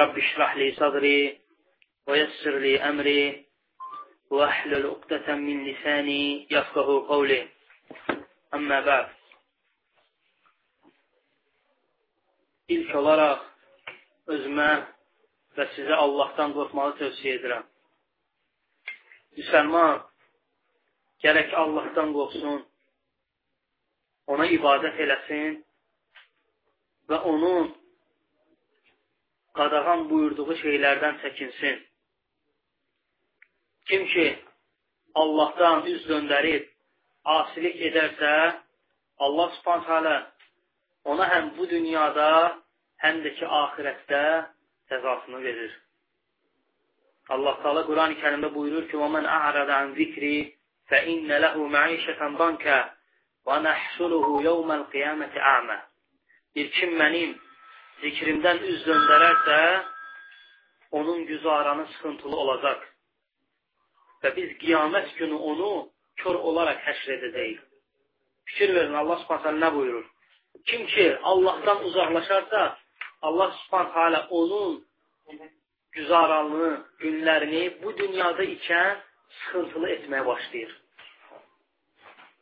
رب اشرح لي صدري ويسر لي أمري واحلل عقدة من lisani yafqahu qawli. Amma ba'd. İlk olaraq özümə və sizə Allahdan qorxmağı tövsiyə edirəm. Müsəlman gərək Allahdan qorxsun, ona ibadət eləsin və onun qadağan buyurduğu şeylərdən çəkinsin. Kim ki, Allahdan üz döndərib, asilik edərsə, Allah subhanət hələ ona həm bu dünyada, həm də ki, ahirətdə cəzasını verir. Allah Teala Quran-ı Kərimdə buyurur ki: "Və men a'rada an zikri fe inne lehu ma'işeten danka və nahşuruhu yawmal qiyamati a'ma." Bir kim mənim zikrimdən üz döndərərsə, onun güzaranı sıxıntılı olacaq. Və biz qiyamət günü onu kör olaraq həşr edəcəyik. Fikir verin, Allah subhanət nə buyurur? Kim ki, Allahdan uzaqlaşarsa, Allah subhanət onun güzaranlığını, günlərini bu dünyada ikən sıxıntılı etməyə başlayır.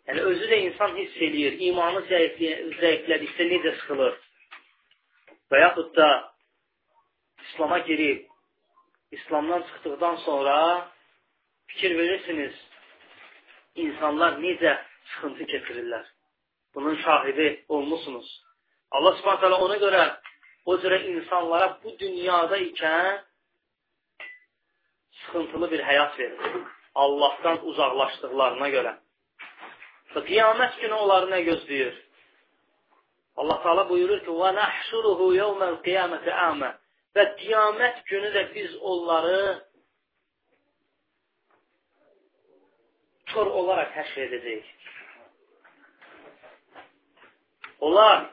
Yəni, özü də insan hiss eləyir, imanı zəiflədikdə necə sıxılır və yaxud da İslama girib, İslamdan çıxdıqdan sonra fikir verirsiniz, insanlar necə sıxıntı keçirirlər. Bunun şahidi olmusunuz. Allah subhanət ona görə o cürə insanlara bu dünyada ikən sıxıntılı bir həyat verir. Allahdan uzaqlaşdıqlarına görə. Və qiyamət günü onları nə gözləyir? Allah Teala buyurur ki: "Və nahşuruhu yawmal qiyamati a'ma." Və qiyamət günü də biz onları kör olaraq həşr edəcəyik. Onlar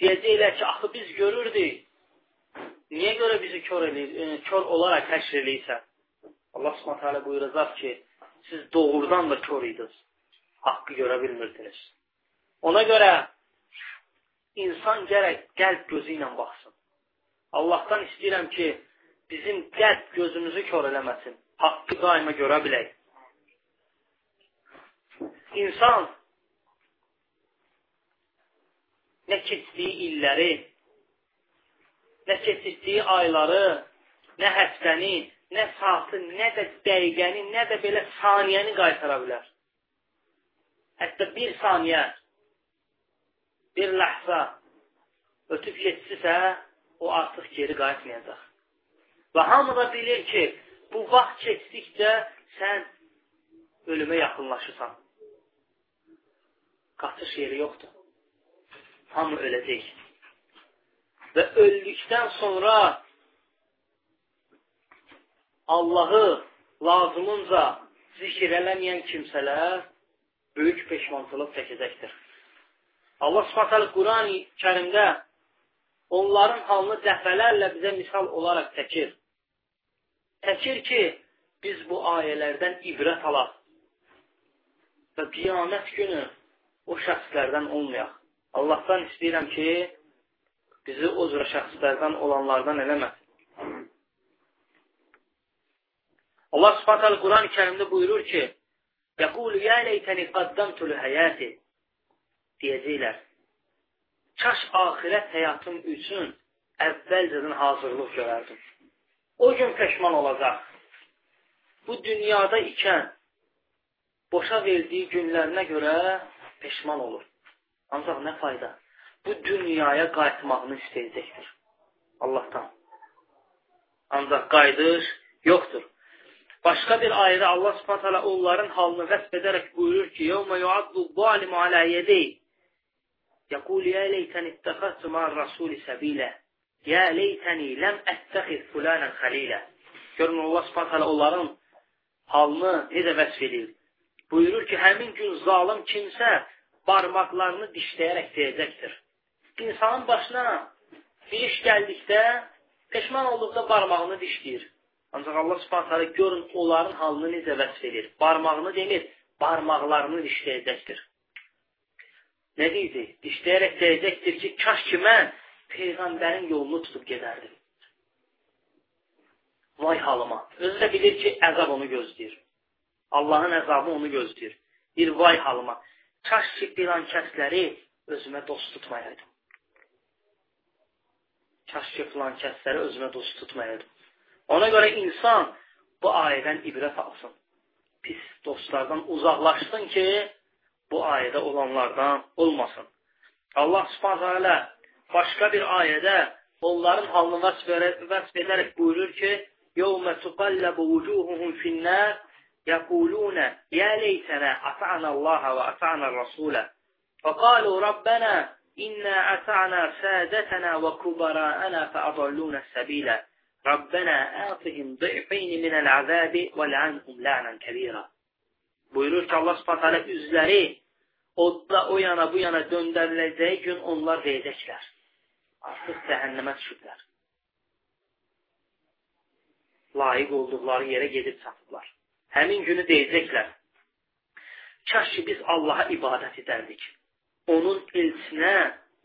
deyəcəklər ki, axı biz görürdük. Niyə görə bizi kör, eləyir, e, kör olaraq həşr eləyirsən? Allah subhanət hələ buyuracaq ki, siz doğrudan da kör idiniz. Haqqı görə bilmirdiniz. Ona görə insan gərək qəlb gözü ilə baxsın. Allahdan istəyirəm ki, bizim qəlb gözümüzü kör eləməsin. Haqqı daima görə bilək. İnsan nə keçdiyi illəri, nə keçirdiyi ayları, nə həftəni, nə saatı, nə də dəqiqəni, nə də belə saniyəni qaytara bilər. Hətta bir saniyə, bir ləhza ötüb keçsisə, o artıq geri qayıtmayacaq. Və hamı da bilir ki, bu vaxt keçdikcə sən ölümə yaxınlaşırsan. Qaçış yeri yoxdur. Hamı öləcək. Və öldükdən sonra Allahı lazımınca zikr eləməyən kimsələr böyük peşmançılıq çəkəcəkdir. Allah Subhanahu Quran-ı Kərimdə onların halını dəfələrlə bizə misal olaraq çəkir. Çəkir ki, biz bu ayələrdən ibrət alaq və qiyamət günü o şəxslərdən olmayaq. Allahdan istəyirəm ki, bizi o cür şəxslərdən olanlardan eləməsin. Allah Subhanahu Quran-ı Kərimdə buyurur ki: "Yəqulu ya leytəni qaddamtu li həyati" deyəcəklər. Kaş axirət həyatım üçün əvvəlcədən hazırlıq görərdim. O gün peşman olacaq. Bu dünyada ikən boşa verdiyi günlərinə görə peşman olur. Ancaq nə fayda? Bu dünyaya qayıtmağını istəyəcəkdir. Allahdan. Ancaq qayıdış yoxdur. Başqa bir ayədə Allah Subhanahu onların halını vəsf edərək buyurur ki: "Yevme yu'addu zalimu ala yedey Yəqul ya leytən ittəxəztu ma'ar rasuli səbilə." Yə leytəni ləm əttəxiz fulanən xəlilə. Görün, Allah subhanət onların halını necə vəsf edir. Buyurur ki, həmin gün zalım kimsə barmaqlarını dişləyərək deyəcəkdir. İnsanın başına bir iş gəldikdə, peşman olduqda barmağını dişləyir. Ancaq Allah subhanətə görün, onların halını necə vəsf edir. Barmağını demir, barmaqlarını dişləyəcəkdir. Nə deyəcək? Dişləyərək deyəcəkdir ki, kaş ki mən Peyğəmbərin yolunu tutub gedərdim. Vay halıma. Özü də bilir ki, əzab onu gözləyir. Allahın əzabı onu gözləyir. Bir vay halıma. Kaş ki, filan kəsləri özümə dost tutmayaydım. Kaş ki, filan kəsləri özümə dost tutmayaydım. Ona görə insan bu ayədən ibrət alsın. Pis dostlardan uzaqlaşsın ki, bu ayədə olanlardan olmasın. Allah subhanə başqa bir ayədə onların halını vəsf edərək buyurur ki, يَوْمَ تُقَلَّبُ وُجُوهُهُمْ فِي النَّارِ يقولون يا ليتنا أطعنا الله وأطعنا الرسول فقالوا ربنا إنا أطعنا سادتنا وكبراءنا فأضلونا السبيل ربنا آتهم ضعفين من العذاب والعنهم لعنا كبيرا Buyurur ki Allah subhanətə üzləri odda o yana bu yana döndəriləcəyi gün onlar deyəcəklər. Artıq cəhənnəmə düşüblər. Layiq olduqları yerə gedib çatıblar. Həmin günü deyəcəklər. Kaş ki biz Allaha ibadət edərdik. Onun elçinə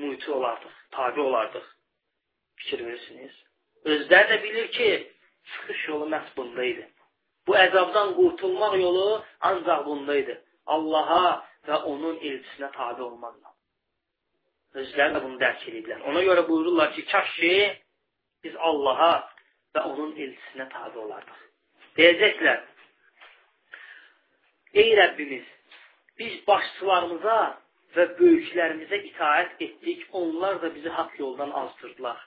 müti olardıq, tabi olardıq. Fikir verirsiniz. Özləri də bilir ki, çıxış yolu məhz bundaydı. Bu əzabdan qurtulmaq yolu ancaq bundaydı. Allaha və onun elçisinə tabi olmaqla. Özləri də bunu dərk ediblər. Ona görə buyururlar ki, kaş ki biz Allaha və onun elçisinə tabi olardıq. Deyəcəklər, Ey Rəbbimiz, biz başçılarımıza və böyüklərimizə itaət etdik, onlar da bizi haqq yoldan azdırdılar.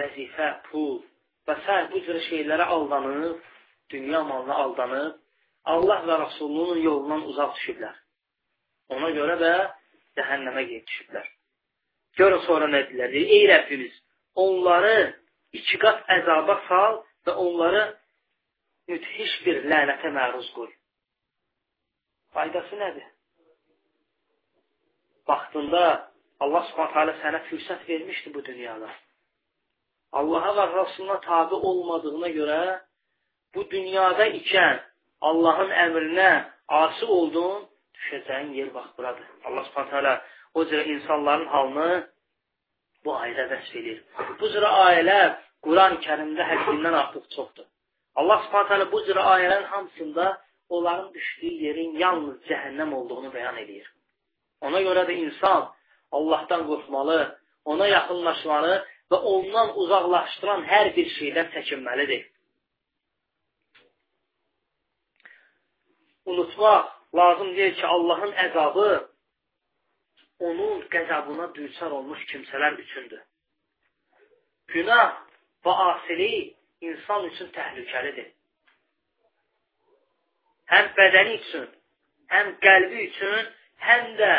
Vəzifə, pul və s. bu cür şeylərə aldanıb, dünya malına aldanıb, Allah və Rasulunun yolundan uzaq düşüblər. Ona görə də cəhənnəmə gedib düşüblər. Görün sonra nə dedilər? Ey Rəbbimiz, onları iki qat əzaba sal və onları müthiş bir lənətə məruz qoy. Faydası nədir? Vaxtında Allah subhanətə alə sənə fürsət vermişdi bu dünyada. Allaha və Rasuluna tabi olmadığına görə bu dünyada ikən Allahın əmrinə asi oldun, düşəcəyin yer bax buradır. Allah subhanətə alə o cürə insanların halını bu ayədə vəsf edir. Bu cürə ayələr Quran-ı kərimdə həddindən artıq çoxdur. Allah subhanətə bu cür ayələrin hamısında onların düşdüyü yerin yalnız cəhənnəm olduğunu bəyan edir. Ona görə də insan Allahdan qorxmalı, ona yaxınlaşmalı və ondan uzaqlaşdıran hər bir şeydən çəkinməlidir. Unutmaq lazım deyil ki, Allahın əzabı onun qəzabına düçar olmuş kimsələr üçündür. Günah və asilik insan üçün təhlükəlidir. Həm bədəni üçün, həm qəlbi üçün, həm də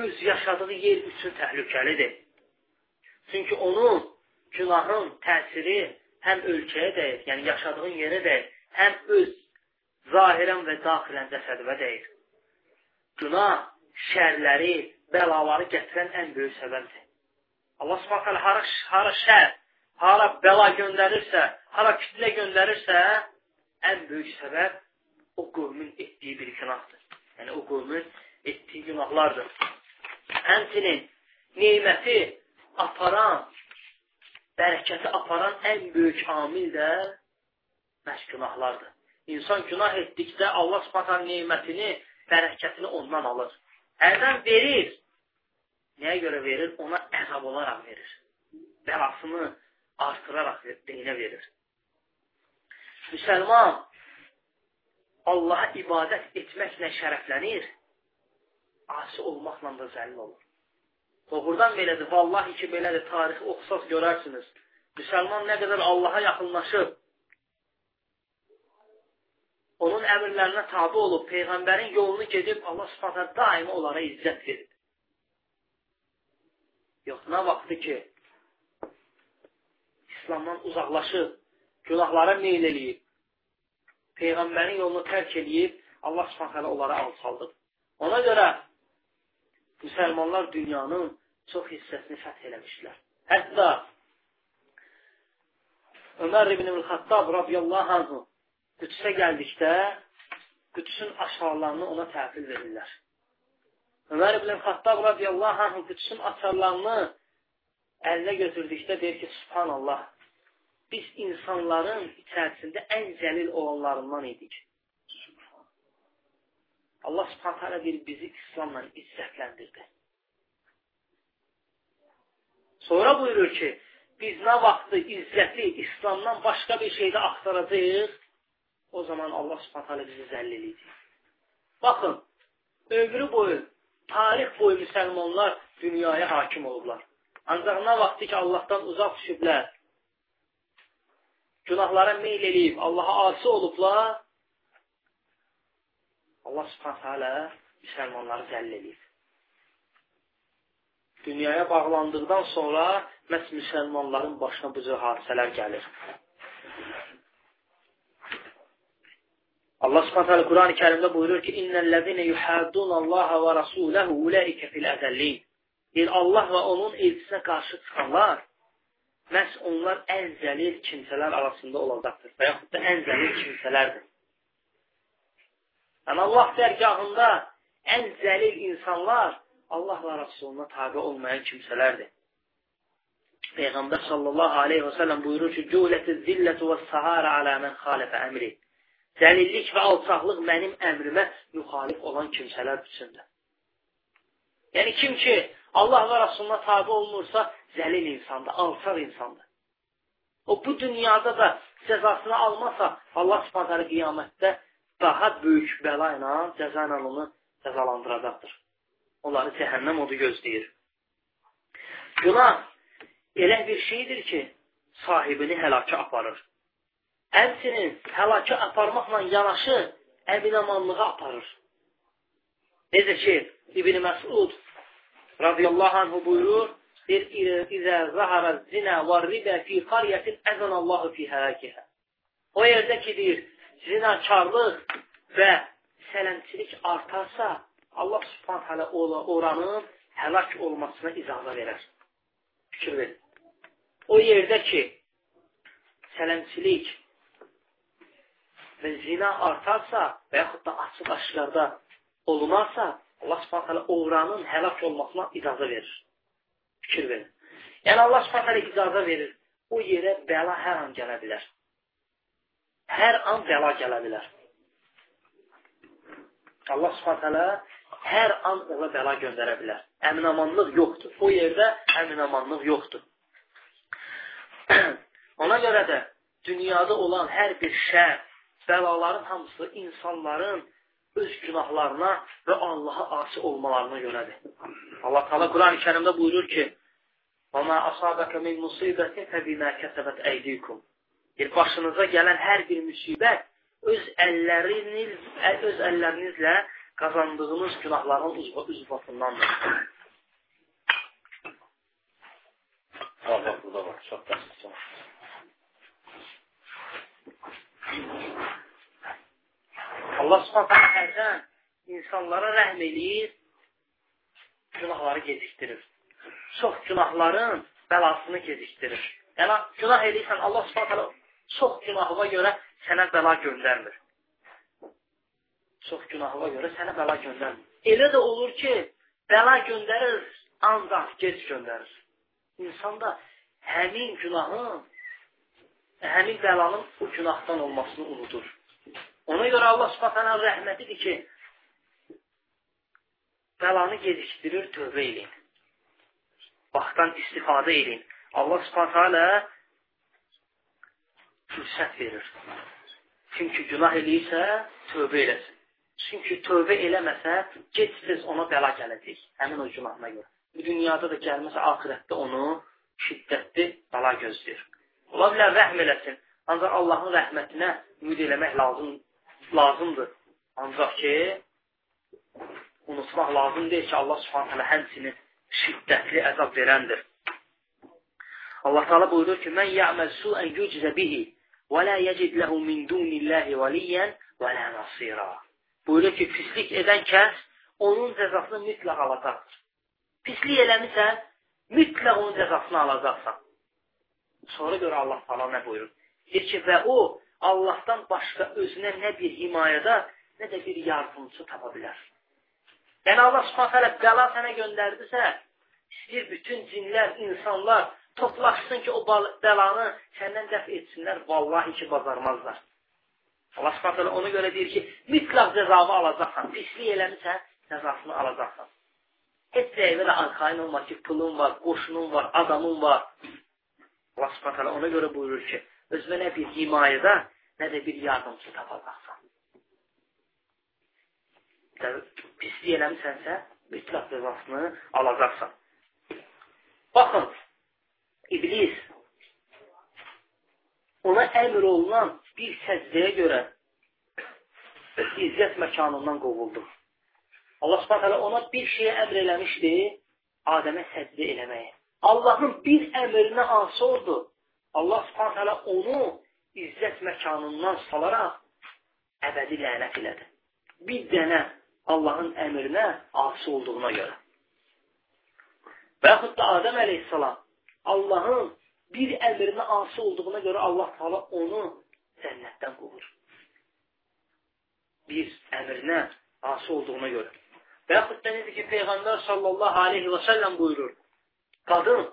öz yaşadığı yer üçün təhlükəlidir. Çünki onun günahın təsiri həm ölkəyə dəyir, yəni yaşadığın yerə dəyir, həm öz zahirən və daxilən cəsədivə dəyir. Günah şərləri, bəlaları gətirən ən böyük səbəbdir. Allah subhanət hara, hara şər, hara bəla göndərirsə, hara fitnə göndərirsə, ən böyük səbəb o qövmün etdiyi bir günahdır. Yəni, o qövmün etdiyi günahlardır. Həmçinin neyməti aparan, bərəkəti aparan ən böyük amil də məhz günahlardır. İnsan günah etdikdə Allah subhatan neymətini, bərəkətini ondan alır. Hərdən verir. Nəyə görə verir? Ona əzab olaraq verir. Bəlasını artıraraq deyinə verir. Müsəlman Allaha ibadət etməklə şərəflənir, asi olmaqla da zəlil olur. Doğrudan belədir, vallahi ki, belədir, tarixi oxusaz görərsiniz. Müsəlman nə qədər Allaha yaxınlaşıb, onun əmrlərinə tabi olub, Peyğəmbərin yolunu gedib, Allah subhanətə daima onlara izzət verir. Yox, nə vaxtı ki, İslamdan uzaqlaşıb, günahlara meyl eləyib, Peyğəmbərin yolunu tərk eləyib, Allah subhanətələ onlara alçaldıb. Ona görə müsəlmanlar dünyanın çox hissəsini fəth eləmişlər. Hətta Ömər ibn-i Xattab radiyallahu anhu Qüdüsə gəldikdə Qüdüsün aşarlarını ona təhvil verirlər. Ömər ibn Xattab radiyallahu anh Qüdüsün açarlarını əlinə götürdükdə deyir ki, subhanallah, biz insanların içərisində ən zəlil olanlarından idik. Allah subhanətə deyir, bizi İslamla izzətləndirdi. Sonra buyurur ki, biz nə vaxtı izzəti İslamdan başqa bir şeydə axtaracaq, o zaman Allah subhanətə bizi zəll eləyəcək. Baxın, ömrü boyu tarix boyu müsəlmanlar dünyaya hakim olublar. Ancaq nə vaxtı ki, Allahdan uzaq düşüblər, günahlara meyl eləyib, Allaha asi olublar, Allah subhanətə alə müsəlmanları zəll eləyib. Dünyaya bağlandıqdan sonra məhz müsəlmanların başına bu cür hadisələr gəlir. Allah Subhanahu Quran-ı Kərimdə buyurur ki: "İnnellezine yuhaddunallaha və rasulehu ulaika fil azallin." Deyir Allah və onun elçisinə qarşı çıxanlar məhz onlar ən zəlil kimsələr arasında olacaqdır və yaxud da ən zəlil kimsələrdir. Yəni Allah dərgahında ən zəlil insanlar Allah və Rasuluna tabi olmayan kimsələrdir. Peyğəmbər sallallahu aleyhi və səlləm buyurur ki: "Cülətiz zillətu və sahara alə mən xalifə əmri." Zəlillik və alçaqlıq mənim əmrimə müxalif olan kimsələr üçündür. Yəni, kim ki, Allah və Rasuluna tabi olmursa, zəlil insandır, alçaq insandır. O, bu dünyada da cəzasını almasa, Allah subhanətələ qiyamətdə daha böyük bəla ilə, cəza ilə onu cəzalandıracaqdır. Onları cəhənnəm odu gözləyir. Günah elə bir şeydir ki, sahibini həlakə aparır. Həmçinin həlakə aparmaqla yanaşı əminamanlığa aparır. Necə ki, İbn-i Məsud radiyallahu anhu buyurur, bir İzə zəhərə zinə və ribə fi qariyyətin əzən Allahu fi hələkihə. O yerdə ki, deyir, zinakarlıq və sələmçilik artarsa, Allah subhanət hələ oranın həlak olmasına icazə verər. Fikir verin. O yerdə ki, sələmçilik və zina artarsa və yaxud da açıq aşkarda olunarsa, Allah subhanətələ oğranın həlak olmasına icazə verir. Fikir verin. Yəni Allah subhanətələ icazə verir. O yerə bəla hər an gələ bilər. Hər an bəla gələ bilər. Allah subhanətələ hər an ona bəla göndərə bilər. Əminamanlıq yoxdur. O yerdə əminamanlıq yoxdur. ona görə də dünyada olan hər bir şər, bəlaların hamısı insanların öz günahlarına və Allaha asi olmalarına görədir. Allah Teala Quran-ı Kərimdə buyurur ki: "Və ma asabaka min musibetin febima kasabat aydikum." Bir başınıza gələn hər bir müsibət öz əlləriniz öz əllərinizlə qazandığınız günahların uzvatındandır. Allah burada var. Çox dəstək. Allah subhanətə hərdən insanlara rəhm eləyir, günahları gecikdirir. Çox günahların bəlasını gecikdirir. Yəni, günah eləyirsən, Allah subhanətə çox günahıva görə sənə bəla göndərmir. Çox günahıva görə sənə bəla göndərmir. Elə də olur ki, bəla göndərir, ancaq gec göndərir. İnsan da həmin günahın, həmin bəlanın o günahdan olmasını unudur. Ona görə Allah subhanə rəhmətidir ki, bəlanı gecikdirir, tövbə eləyin. Vaxtdan istifadə eləyin. Allah subhanə fürsət verir. Kim ki, günah eləyirsə, tövbə eləsin. Çünki tövbə eləməsə, gec-tez ona bəla gələcək, həmin o günahına görə. Bu dünyada da gəlməsə, ahirətdə onu şiddətli bəla gözləyir. Ola bilər, rəhm eləsin. Ancaq Allahın rəhmətinə ümid eləmək lazım lazımdır. Ancaq ki, unutmaq lazım deyil ki, Allah subhanət hələ həmsinin şiddətli əzab verəndir. Allah Teala buyurur ki, Mən ya'məl su'ən yüczə bihi la yəcid ləhu min dunillahi valiyyən və la nasira. Buyurur ki, pislik edən kəs onun cəzasını mütləq alacaqdır. Pislik eləmirsən, mütləq onun cəzasını alacaqsan. Sonra görə Allah Teala nə buyurur? Deyir ki, və o Allahdan başqa özünə nə bir himayədə, nə də bir yardımcı tapa bilər. Yəni Allah Subhanahu taala bəla sənə göndərdisə, istəyir bütün cinlər, insanlar toplaşsın ki, o bəlanı səndən dəf etsinlər, vallahi ki, bacarmazlar. Allah Subhanahu taala ona görə deyir ki, mütləq cəzanı alacaqsan. Pislik eləmisən, cəzasını alacaqsan. Heç deyəvə də arxayın olma ki, pulun var, qoşunun var, adamın var. Allah Subhanahu taala ona görə buyurur ki, özünə nə bir himayədə, nə də bir yardımcı tapacaqsan pislik eləmisənsə, mütləq cəzasını alacaqsan. Baxın, iblis ona əmr olunan bir səcdəyə görə izzət məkanından qovuldu. Allah subhanətələ ona bir şeyə əmr eləmişdi, Adəmə səcdə eləməyə. Allahın bir əmrinə asi oldu. Allah subhanətələ onu izzət məkanından salaraq əbədi lənət elədi. Bir dənə Allahın əmrinə asi olduğuna görə. Və yaxud da Adəm əleyhissalam Allahın bir əmrinə asi olduğuna görə Allah taala onu cənnətdən qovur. Bir əmrinə asi olduğuna görə. Və yaxud da necə ki, Peyğəmbər sallallahu aleyhi və səlləm buyurur, qadın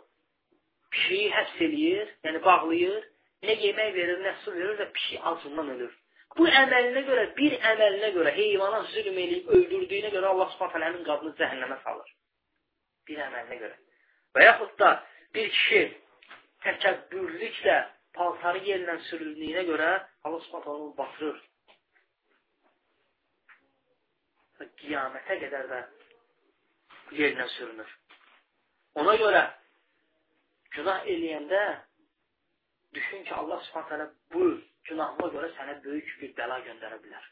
pişiyi həbs eləyir, yəni bağlayır, nə yemək verir, nə su verir və pişik acından ölür. Bu əməlinə görə, bir əməlinə görə heyvana zülm eləyib öldürdüyünə görə Allah subhanət həmin qadını cəhənnəmə salır. Bir əməlinə görə. Və yaxud da bir kişi təkəbbürlüklə paltarı yerlə sürüldüyünə görə Allah subhanət onu batırır. Və qiyamətə qədər də yerlə sürünür. Ona görə günah eləyəndə düşün ki, Allah subhanət bu günahına görə sənə böyük bir bəla göndərə bilər.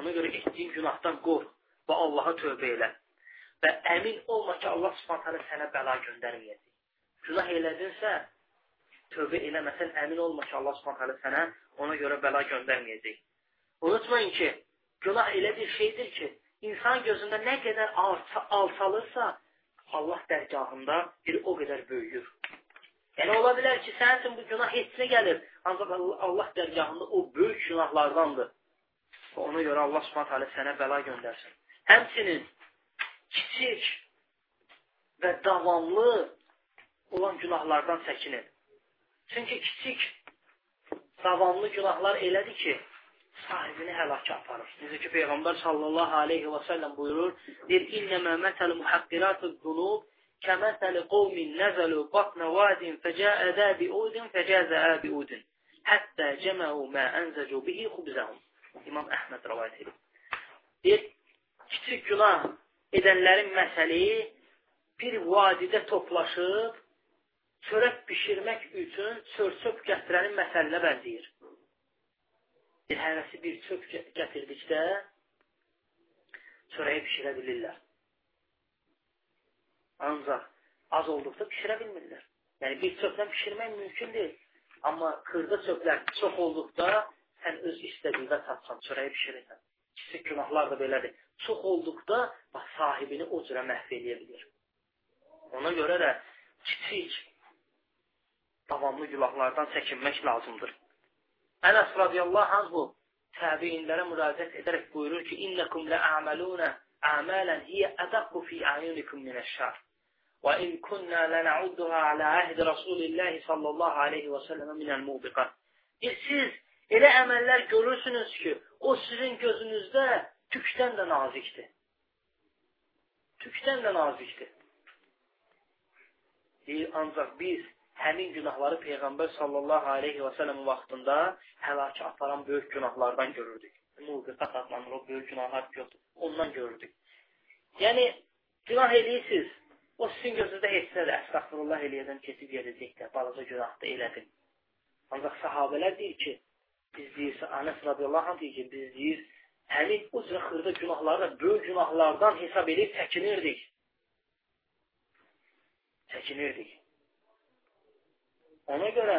Ona görə etdiyin günahdan qorx və Allaha tövbə elə. Və əmin olma ki, Allah subhanətələ sənə bəla göndərməyəcək. Günah elədinsə, tövbə eləməsən, əmin olma ki, Allah subhanətələ sənə ona görə bəla göndərməyəcək. Unutmayın ki, günah elə bir şeydir ki, insan gözündə nə qədər alçalırsa, Allah dərgahında bir o qədər böyüyür. Yəni, ola bilər ki, sənin üçün bu günah heç nə gəlir. Ancaq Allah dərgahında o böyük günahlardandır. Və ona görə Allah subhanət hələ sənə bəla göndərsin. Həmçinin kiçik və davamlı olan günahlardan çəkinin. Çünki kiçik, davamlı günahlar elədir ki, sahibini həlakə aparır. Necə ki, Peyğəmbər sallallahu aleyhi və səlləm buyurur, bir innəmə məsəl muhaqqiratı zunub, kəməsəli qovmin nəzəlu batnə vadin fəcəə dəbi udin fəcəzə əbi udin. Həttə cəməu mə ənzəcu bihi xubzəhum. İmam Əhməd rəvayət edir. Bir kiçik günah edənlərin məsəli bir vadidə toplaşıb çörək bişirmək üçün çör-çöp gətirənin məsəlinə bənzəyir. Bir hərəsi bir çöp gətirdikdə çörəyi bişirə bilirlər. Ancaq az olduqda pişirə bilmirlər. Yəni, bir çöplə pişirmək mümkün deyil. Amma xırda çöplər çox olduqda sən öz istədiyində çatsan, çörəyi pişirirsən. Kiçik günahlar da belədir. Çox olduqda bax, sahibini o cürə məhv eləyə bilir. Ona görə də kiçik, davamlı günahlardan çəkinmək lazımdır. Ənəs radiyallahu anh bu təbiinlərə müraciət edərək buyurur ki, "İnnakum la'amaluna amalan hiya adaqqu fi ayunikum min ash-shar." Və in kunna lan'udduha ala ahd Rasulillah sallallahu alayhi və sallam min al-mubiqat. E, siz elə əməllər görürsünüz ki, o sizin gözünüzdə tükdən də nazikdir. Tükdən də nazikdir. Deyir, ancaq biz həmin günahları Peyğəmbər sallallahu aleyhi və səlləm vaxtında həlakə aparan böyük günahlardan görürdük. Mubiqat adlanır o böyük günahlar gördük. Ondan görürdük. Yəni, günah eləyirsiniz, O sizin gözünüzdə heç nədir, əstəxfirullah eləyədən keçib gedəcək də, balaca günah da elədim. Ancaq sahabələr deyir ki, biz deyir, Anəs radiyallahu anh deyir ki, biz deyir, həmin o cürə xırda günahları da böyük günahlardan hesab edib çəkinirdik. çəkinirdik. Ona görə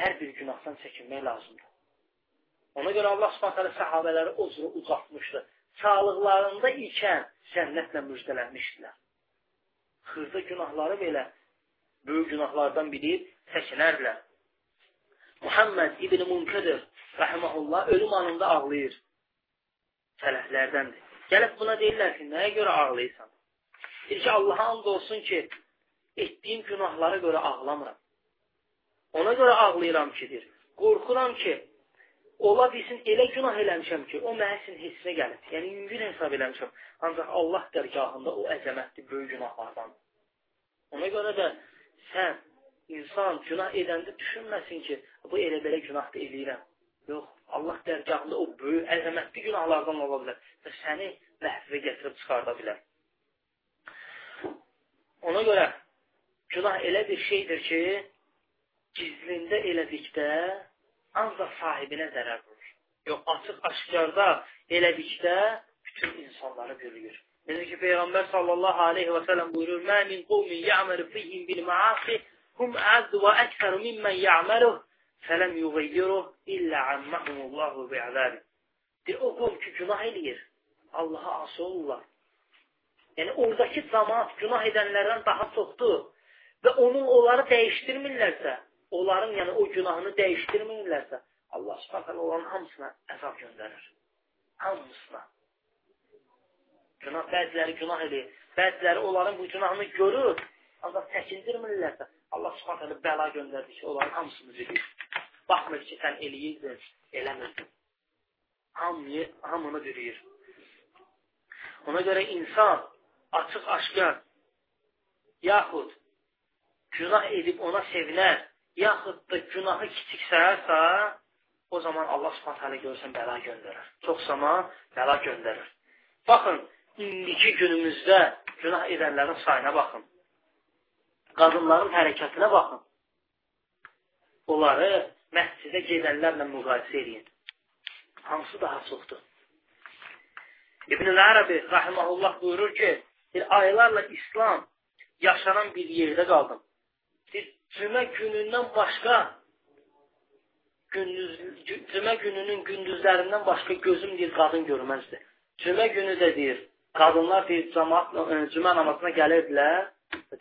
hər bir günahdan çəkinmək lazımdır. Ona görə Allah Subhanahu səhabələri o cür uzatmışdı. Sağlıqlarında ikən cənnətlə müjdələnmişdilər. Xırda günahları belə böyük günahlardan bilib çəkinərlər. Muhammed İbn Munkadir rahimehullah ölüm anında ağlayır. Sələflərdəndir. Gəlib buna deyirlər ki, nəyə görə ağlayırsan? Deyir ki, Allaha and olsun ki, etdiyim günahlara görə ağlamıram. Ona görə ağlayıram ki, deyir. Qorxuram ki, ola bilsin elə günah eləmişəm ki, o mənə sin hissinə gəlib. Yəni, yüngül hesab eləmişəm. Ancaq Allah dərgahında o əzəmətli böyük günahlardan. Ona görə də sən, insan günah edəndə düşünməsin ki, bu elə belə günah da eləyirəm. Yox, Allah dərgahında o böyük, əzəmətli günahlardan ola bilər və səni məhvə gətirib çıxarda bilər. Ona görə günah elə bir şeydir ki, gizlində elədikdə ancaq sahibinə zərər vurur. Yox, açıq aşkarda elədikdə bütün insanları bürüyür. Necə ki, Peyğəmbər sallallahu aleyhi və sələm buyurur, Mə min qovmin ya'məru fihim bil maasi hum əzd və əksəru mimmən ya'məluh fələm yugayyiruh illə amməhumullahu bi'əzəbi. Deyir, o qovm ki, günah eləyir. Allaha asi olurlar. Yəni, oradakı cəmat günah edənlərdən daha çoxdur və onun onları dəyişdirmirlərsə, onların yəni o günahını dəyişdirmirlərsə, Allah subhanət onların hamısına əzab göndərir. Hamısına. Günah, bəziləri günah edir, bəziləri onların bu günahını görür, ancaq çəkindirmirlərsə, Allah subhanət bəla göndərdi ki, onların hamısını verir. Baxmır ki, sən eləyirdin, eləmirdin. Hamıyı, hamını bürüyür. Ona görə insan açıq-aşkar yaxud günah edib ona sevinər, yaxud da günahı kiçik sayarsa, o zaman Allah subhanətələ görürsən bəla göndərir. Çox zaman bəla göndərir. Baxın, indiki günümüzdə günah edənlərin sayına baxın. Qadınların hərəkətinə baxın. Onları məscidə gedənlərlə müqayisə edin. Hansı daha çoxdur? İbn-i Ərəbi rahiməhullah buyurur ki, aylarla İslam yaşanan bir yerdə qaldım cümə günündən başqa gündüz, cümə gününün gündüzlərindən başqa gözüm deyir, qadın görməzdi. Cümə günü də deyir, qadınlar deyir, cəmaat, e, cümə namazına gəlirdilər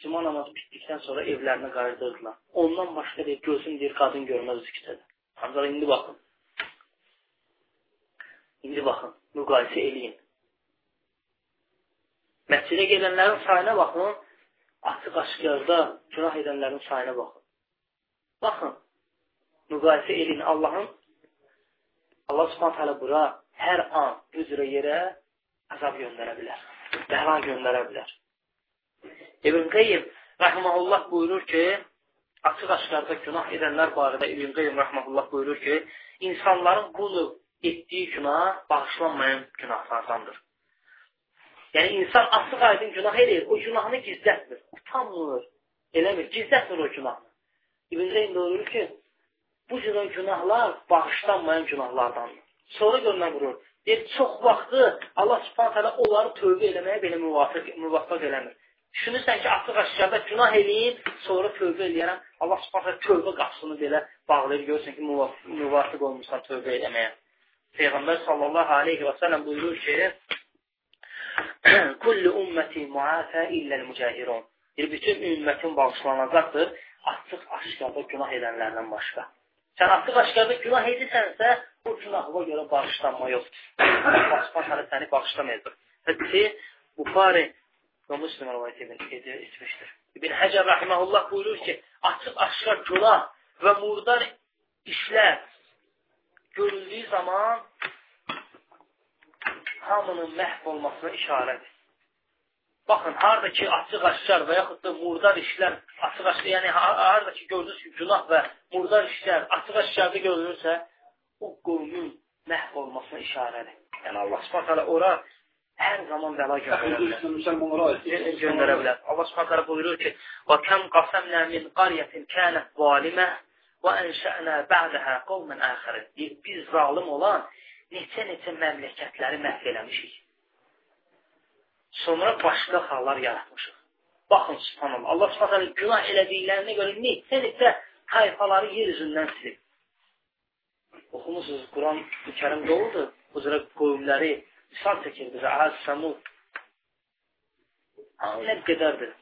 cümə namazı bitdikdən sonra evlərinə qayıdırdılar. Ondan başqa deyir, gözüm deyir, qadın görməzdi küçədə. Ancaq indi baxın. İndi baxın, müqayisə eləyin. Məscidə gedənlərin sayına baxın, açıq-aşkarda günah edənlərin sayına baxın. Baxın, müqayisə edin Allahın Allah subhanət hələ bura hər an üzrə yerə əzab göndərə bilər. Bəla göndərə bilər. İbn Qeyyim rəhməhullah buyurur ki, açıq-aşkarda günah edənlər barədə İbn Qeyyim rəhməhullah buyurur ki, insanların bunu etdiyi günah bağışlanmayan günahlardandır. Yəni, insan açıq aydın günah edir, o günahını gizlətmir, utanmır, eləmir, gizlətmir o günahını. İbn Zeyn buyurur ki, bu cür günahlar bağışlanmayan günahlardandır. Sonra görünə vurur. Deyir, çox vaxtı Allah subhanət hələ onları tövbə eləməyə belə müvafiq, müvafiq eləmir. Düşünürsən ki, açıq aşağıda günah eləyim, sonra tövbə eləyərəm. Allah subhanət tövbə qapısını belə bağlayır, görürsən ki, müvafiq, müvafiq olmuşsan tövbə eləməyə. Peyğəmbər sallallahu aleyhi və sələm buyurur ki, Kullu ümmeti muafə illəl mücahirun. Bir bütün ümmətin bağışlanacaqdır açıq aşkarda günah edənlərdən başqa. Sən açıq aşkarda günah edirsənsə, bu günahına görə bağışlanma yoxdur. Başqa səni bağışlamayacaq. Hədisi Buxari və Müslim rivayət etmişdir. İbn Həcər rahimehullah buyurur ki, açıq aşkar günah və murdar işlər görüldüyü zaman hamının məhv olmasına işarədir. Baxın, harada ki, açıq-aşkar və yaxud da murdar işlər, açıq-aşkar, yəni harada ki, gördünüz ki, günah və murdar işlər açıq-aşkarda görülürsə, o qovmun məhv olmasına işarədir. Yəni Allah Subhanahu ora hər zaman bəla göndərə bilər. Allah Subhanahu buyurur ki: "Və kəm qasamna min qaryatin kanat zalimə və enşa'na ba'daha qauman axarin." Biz zalım olan neçə-neçə məmləkətləri məhv eləmişik. Sonra başqa xallar yaratmışıq. Baxın, subhanallah. Allah subhanallah günah elədiklərinə görə neçə-neçə tayfaları yer üzündən silib. Oxumusunuz, Quran kərim doludur. Bu cürə qovumləri misal çəkir bizə. Əhəz, Səmud. Nə qədərdir.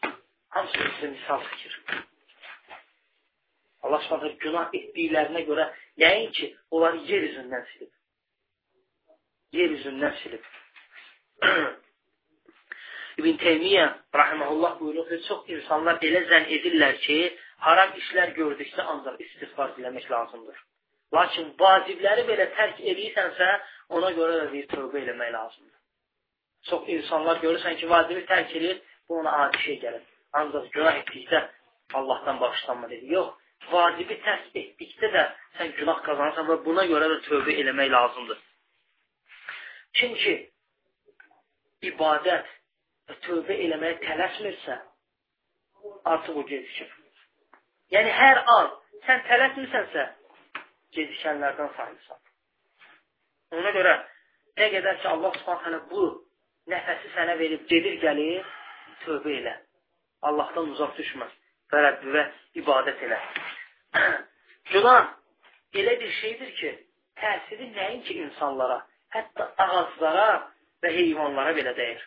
Hamısı bizə misal çəkir. Allah subhanallah günah etdiklərinə görə nəinki onları yer üzündən silib. Yer üzündən silib. İbn Teymiyyə rahimehullah buyurur ki, çox insanlar elə zənn edirlər ki, haram işlər gördükdə ancaq istiğfar diləmək lazımdır. Lakin vacibləri belə tərk edirsənsə, ona görə də deyir, tövbə eləmək lazımdır. Çox insanlar görürsən ki, vacibi tərk edir, bu ona adi şey gəlir. Ancaq günah etdikdə Allahdan bağışlanma dedi. Yox, vacibi tərk etdikdə də sən günah qazanırsan və buna görə də tövbə eləmək lazımdır. Kim ki, ibadət və tövbə eləməyə tələsmirsə, artıq o gecikir. Yəni, hər an sən tələsmirsənsə, gecikənlərdən sayılsan. Ona görə, nə qədər ki, Allah subhanə bu nəfəsi sənə verib, gedir, gəlir, tövbə elə. Allahdan uzaq düşməz və Rəbbivə ibadət elə. Günah elə bir şeydir ki, təsiri nəinki insanlara, hətta ağaclara və heyvanlara belə dəyir.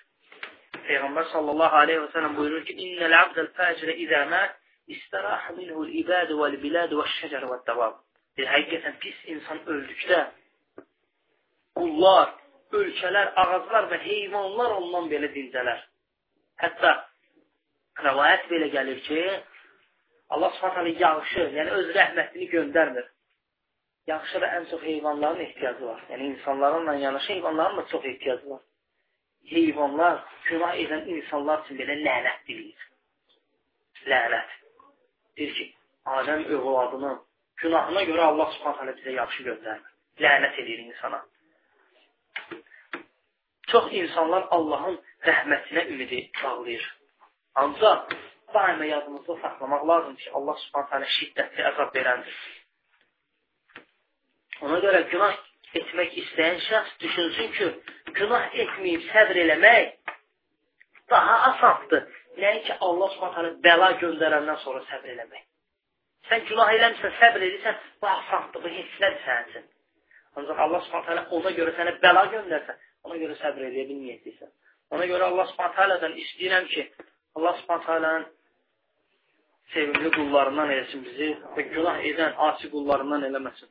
Peyğəmbər sallallahu aleyhi və sələm buyurur ki, İnnəl abdəl fəcrə izə mət, istərahə minhul ibədə vəl bilədə və şəcər və dəvab. Bir həqiqətən pis insan öldükdə qullar, ölkələr, ağaclar və heyvanlar ondan belə dincələr. Hətta rəvayət belə gəlir ki, Allah subhanələ yağışı, yəni öz rəhmətini göndərmir. Yağışa da ən çox heyvanların ehtiyacı var. Yəni insanlarla yanaşı heyvanların da çox ehtiyacı var heyvanlar, günah edən insanlar üçün belə lənət deyir. Lənət. Deyir ki, Adəm övladının günahına görə Allah subhanət hələ bizə yaxşı göndərmir. Lənət edir insana. Çox insanlar Allahın rəhmətinə ümidi bağlayır. Ancaq daima yadımızda saxlamaq lazım ki, Allah subhanət hələ şiddətli əzab verəndir. Ona görə günah etmək istəyən şəxs düşünsün ki, günah etməyib səbr eləmək daha asandır. Nəinki Allah subhanətə bəla göndərəndən sonra səbr eləmək. Sən günah eləmirsən, səbr edirsən, bu asandır, bu heç nədir sənin üçün. Ancaq Allah subhanətə ona görə sənə bəla göndərsə, ona görə səbr eləyə bilməyəcəksən. Ona görə Allah subhanətədən istəyirəm ki, Allah subhanətələrin sevimli qullarından eləsin bizi və günah edən asi qullarından eləməsin.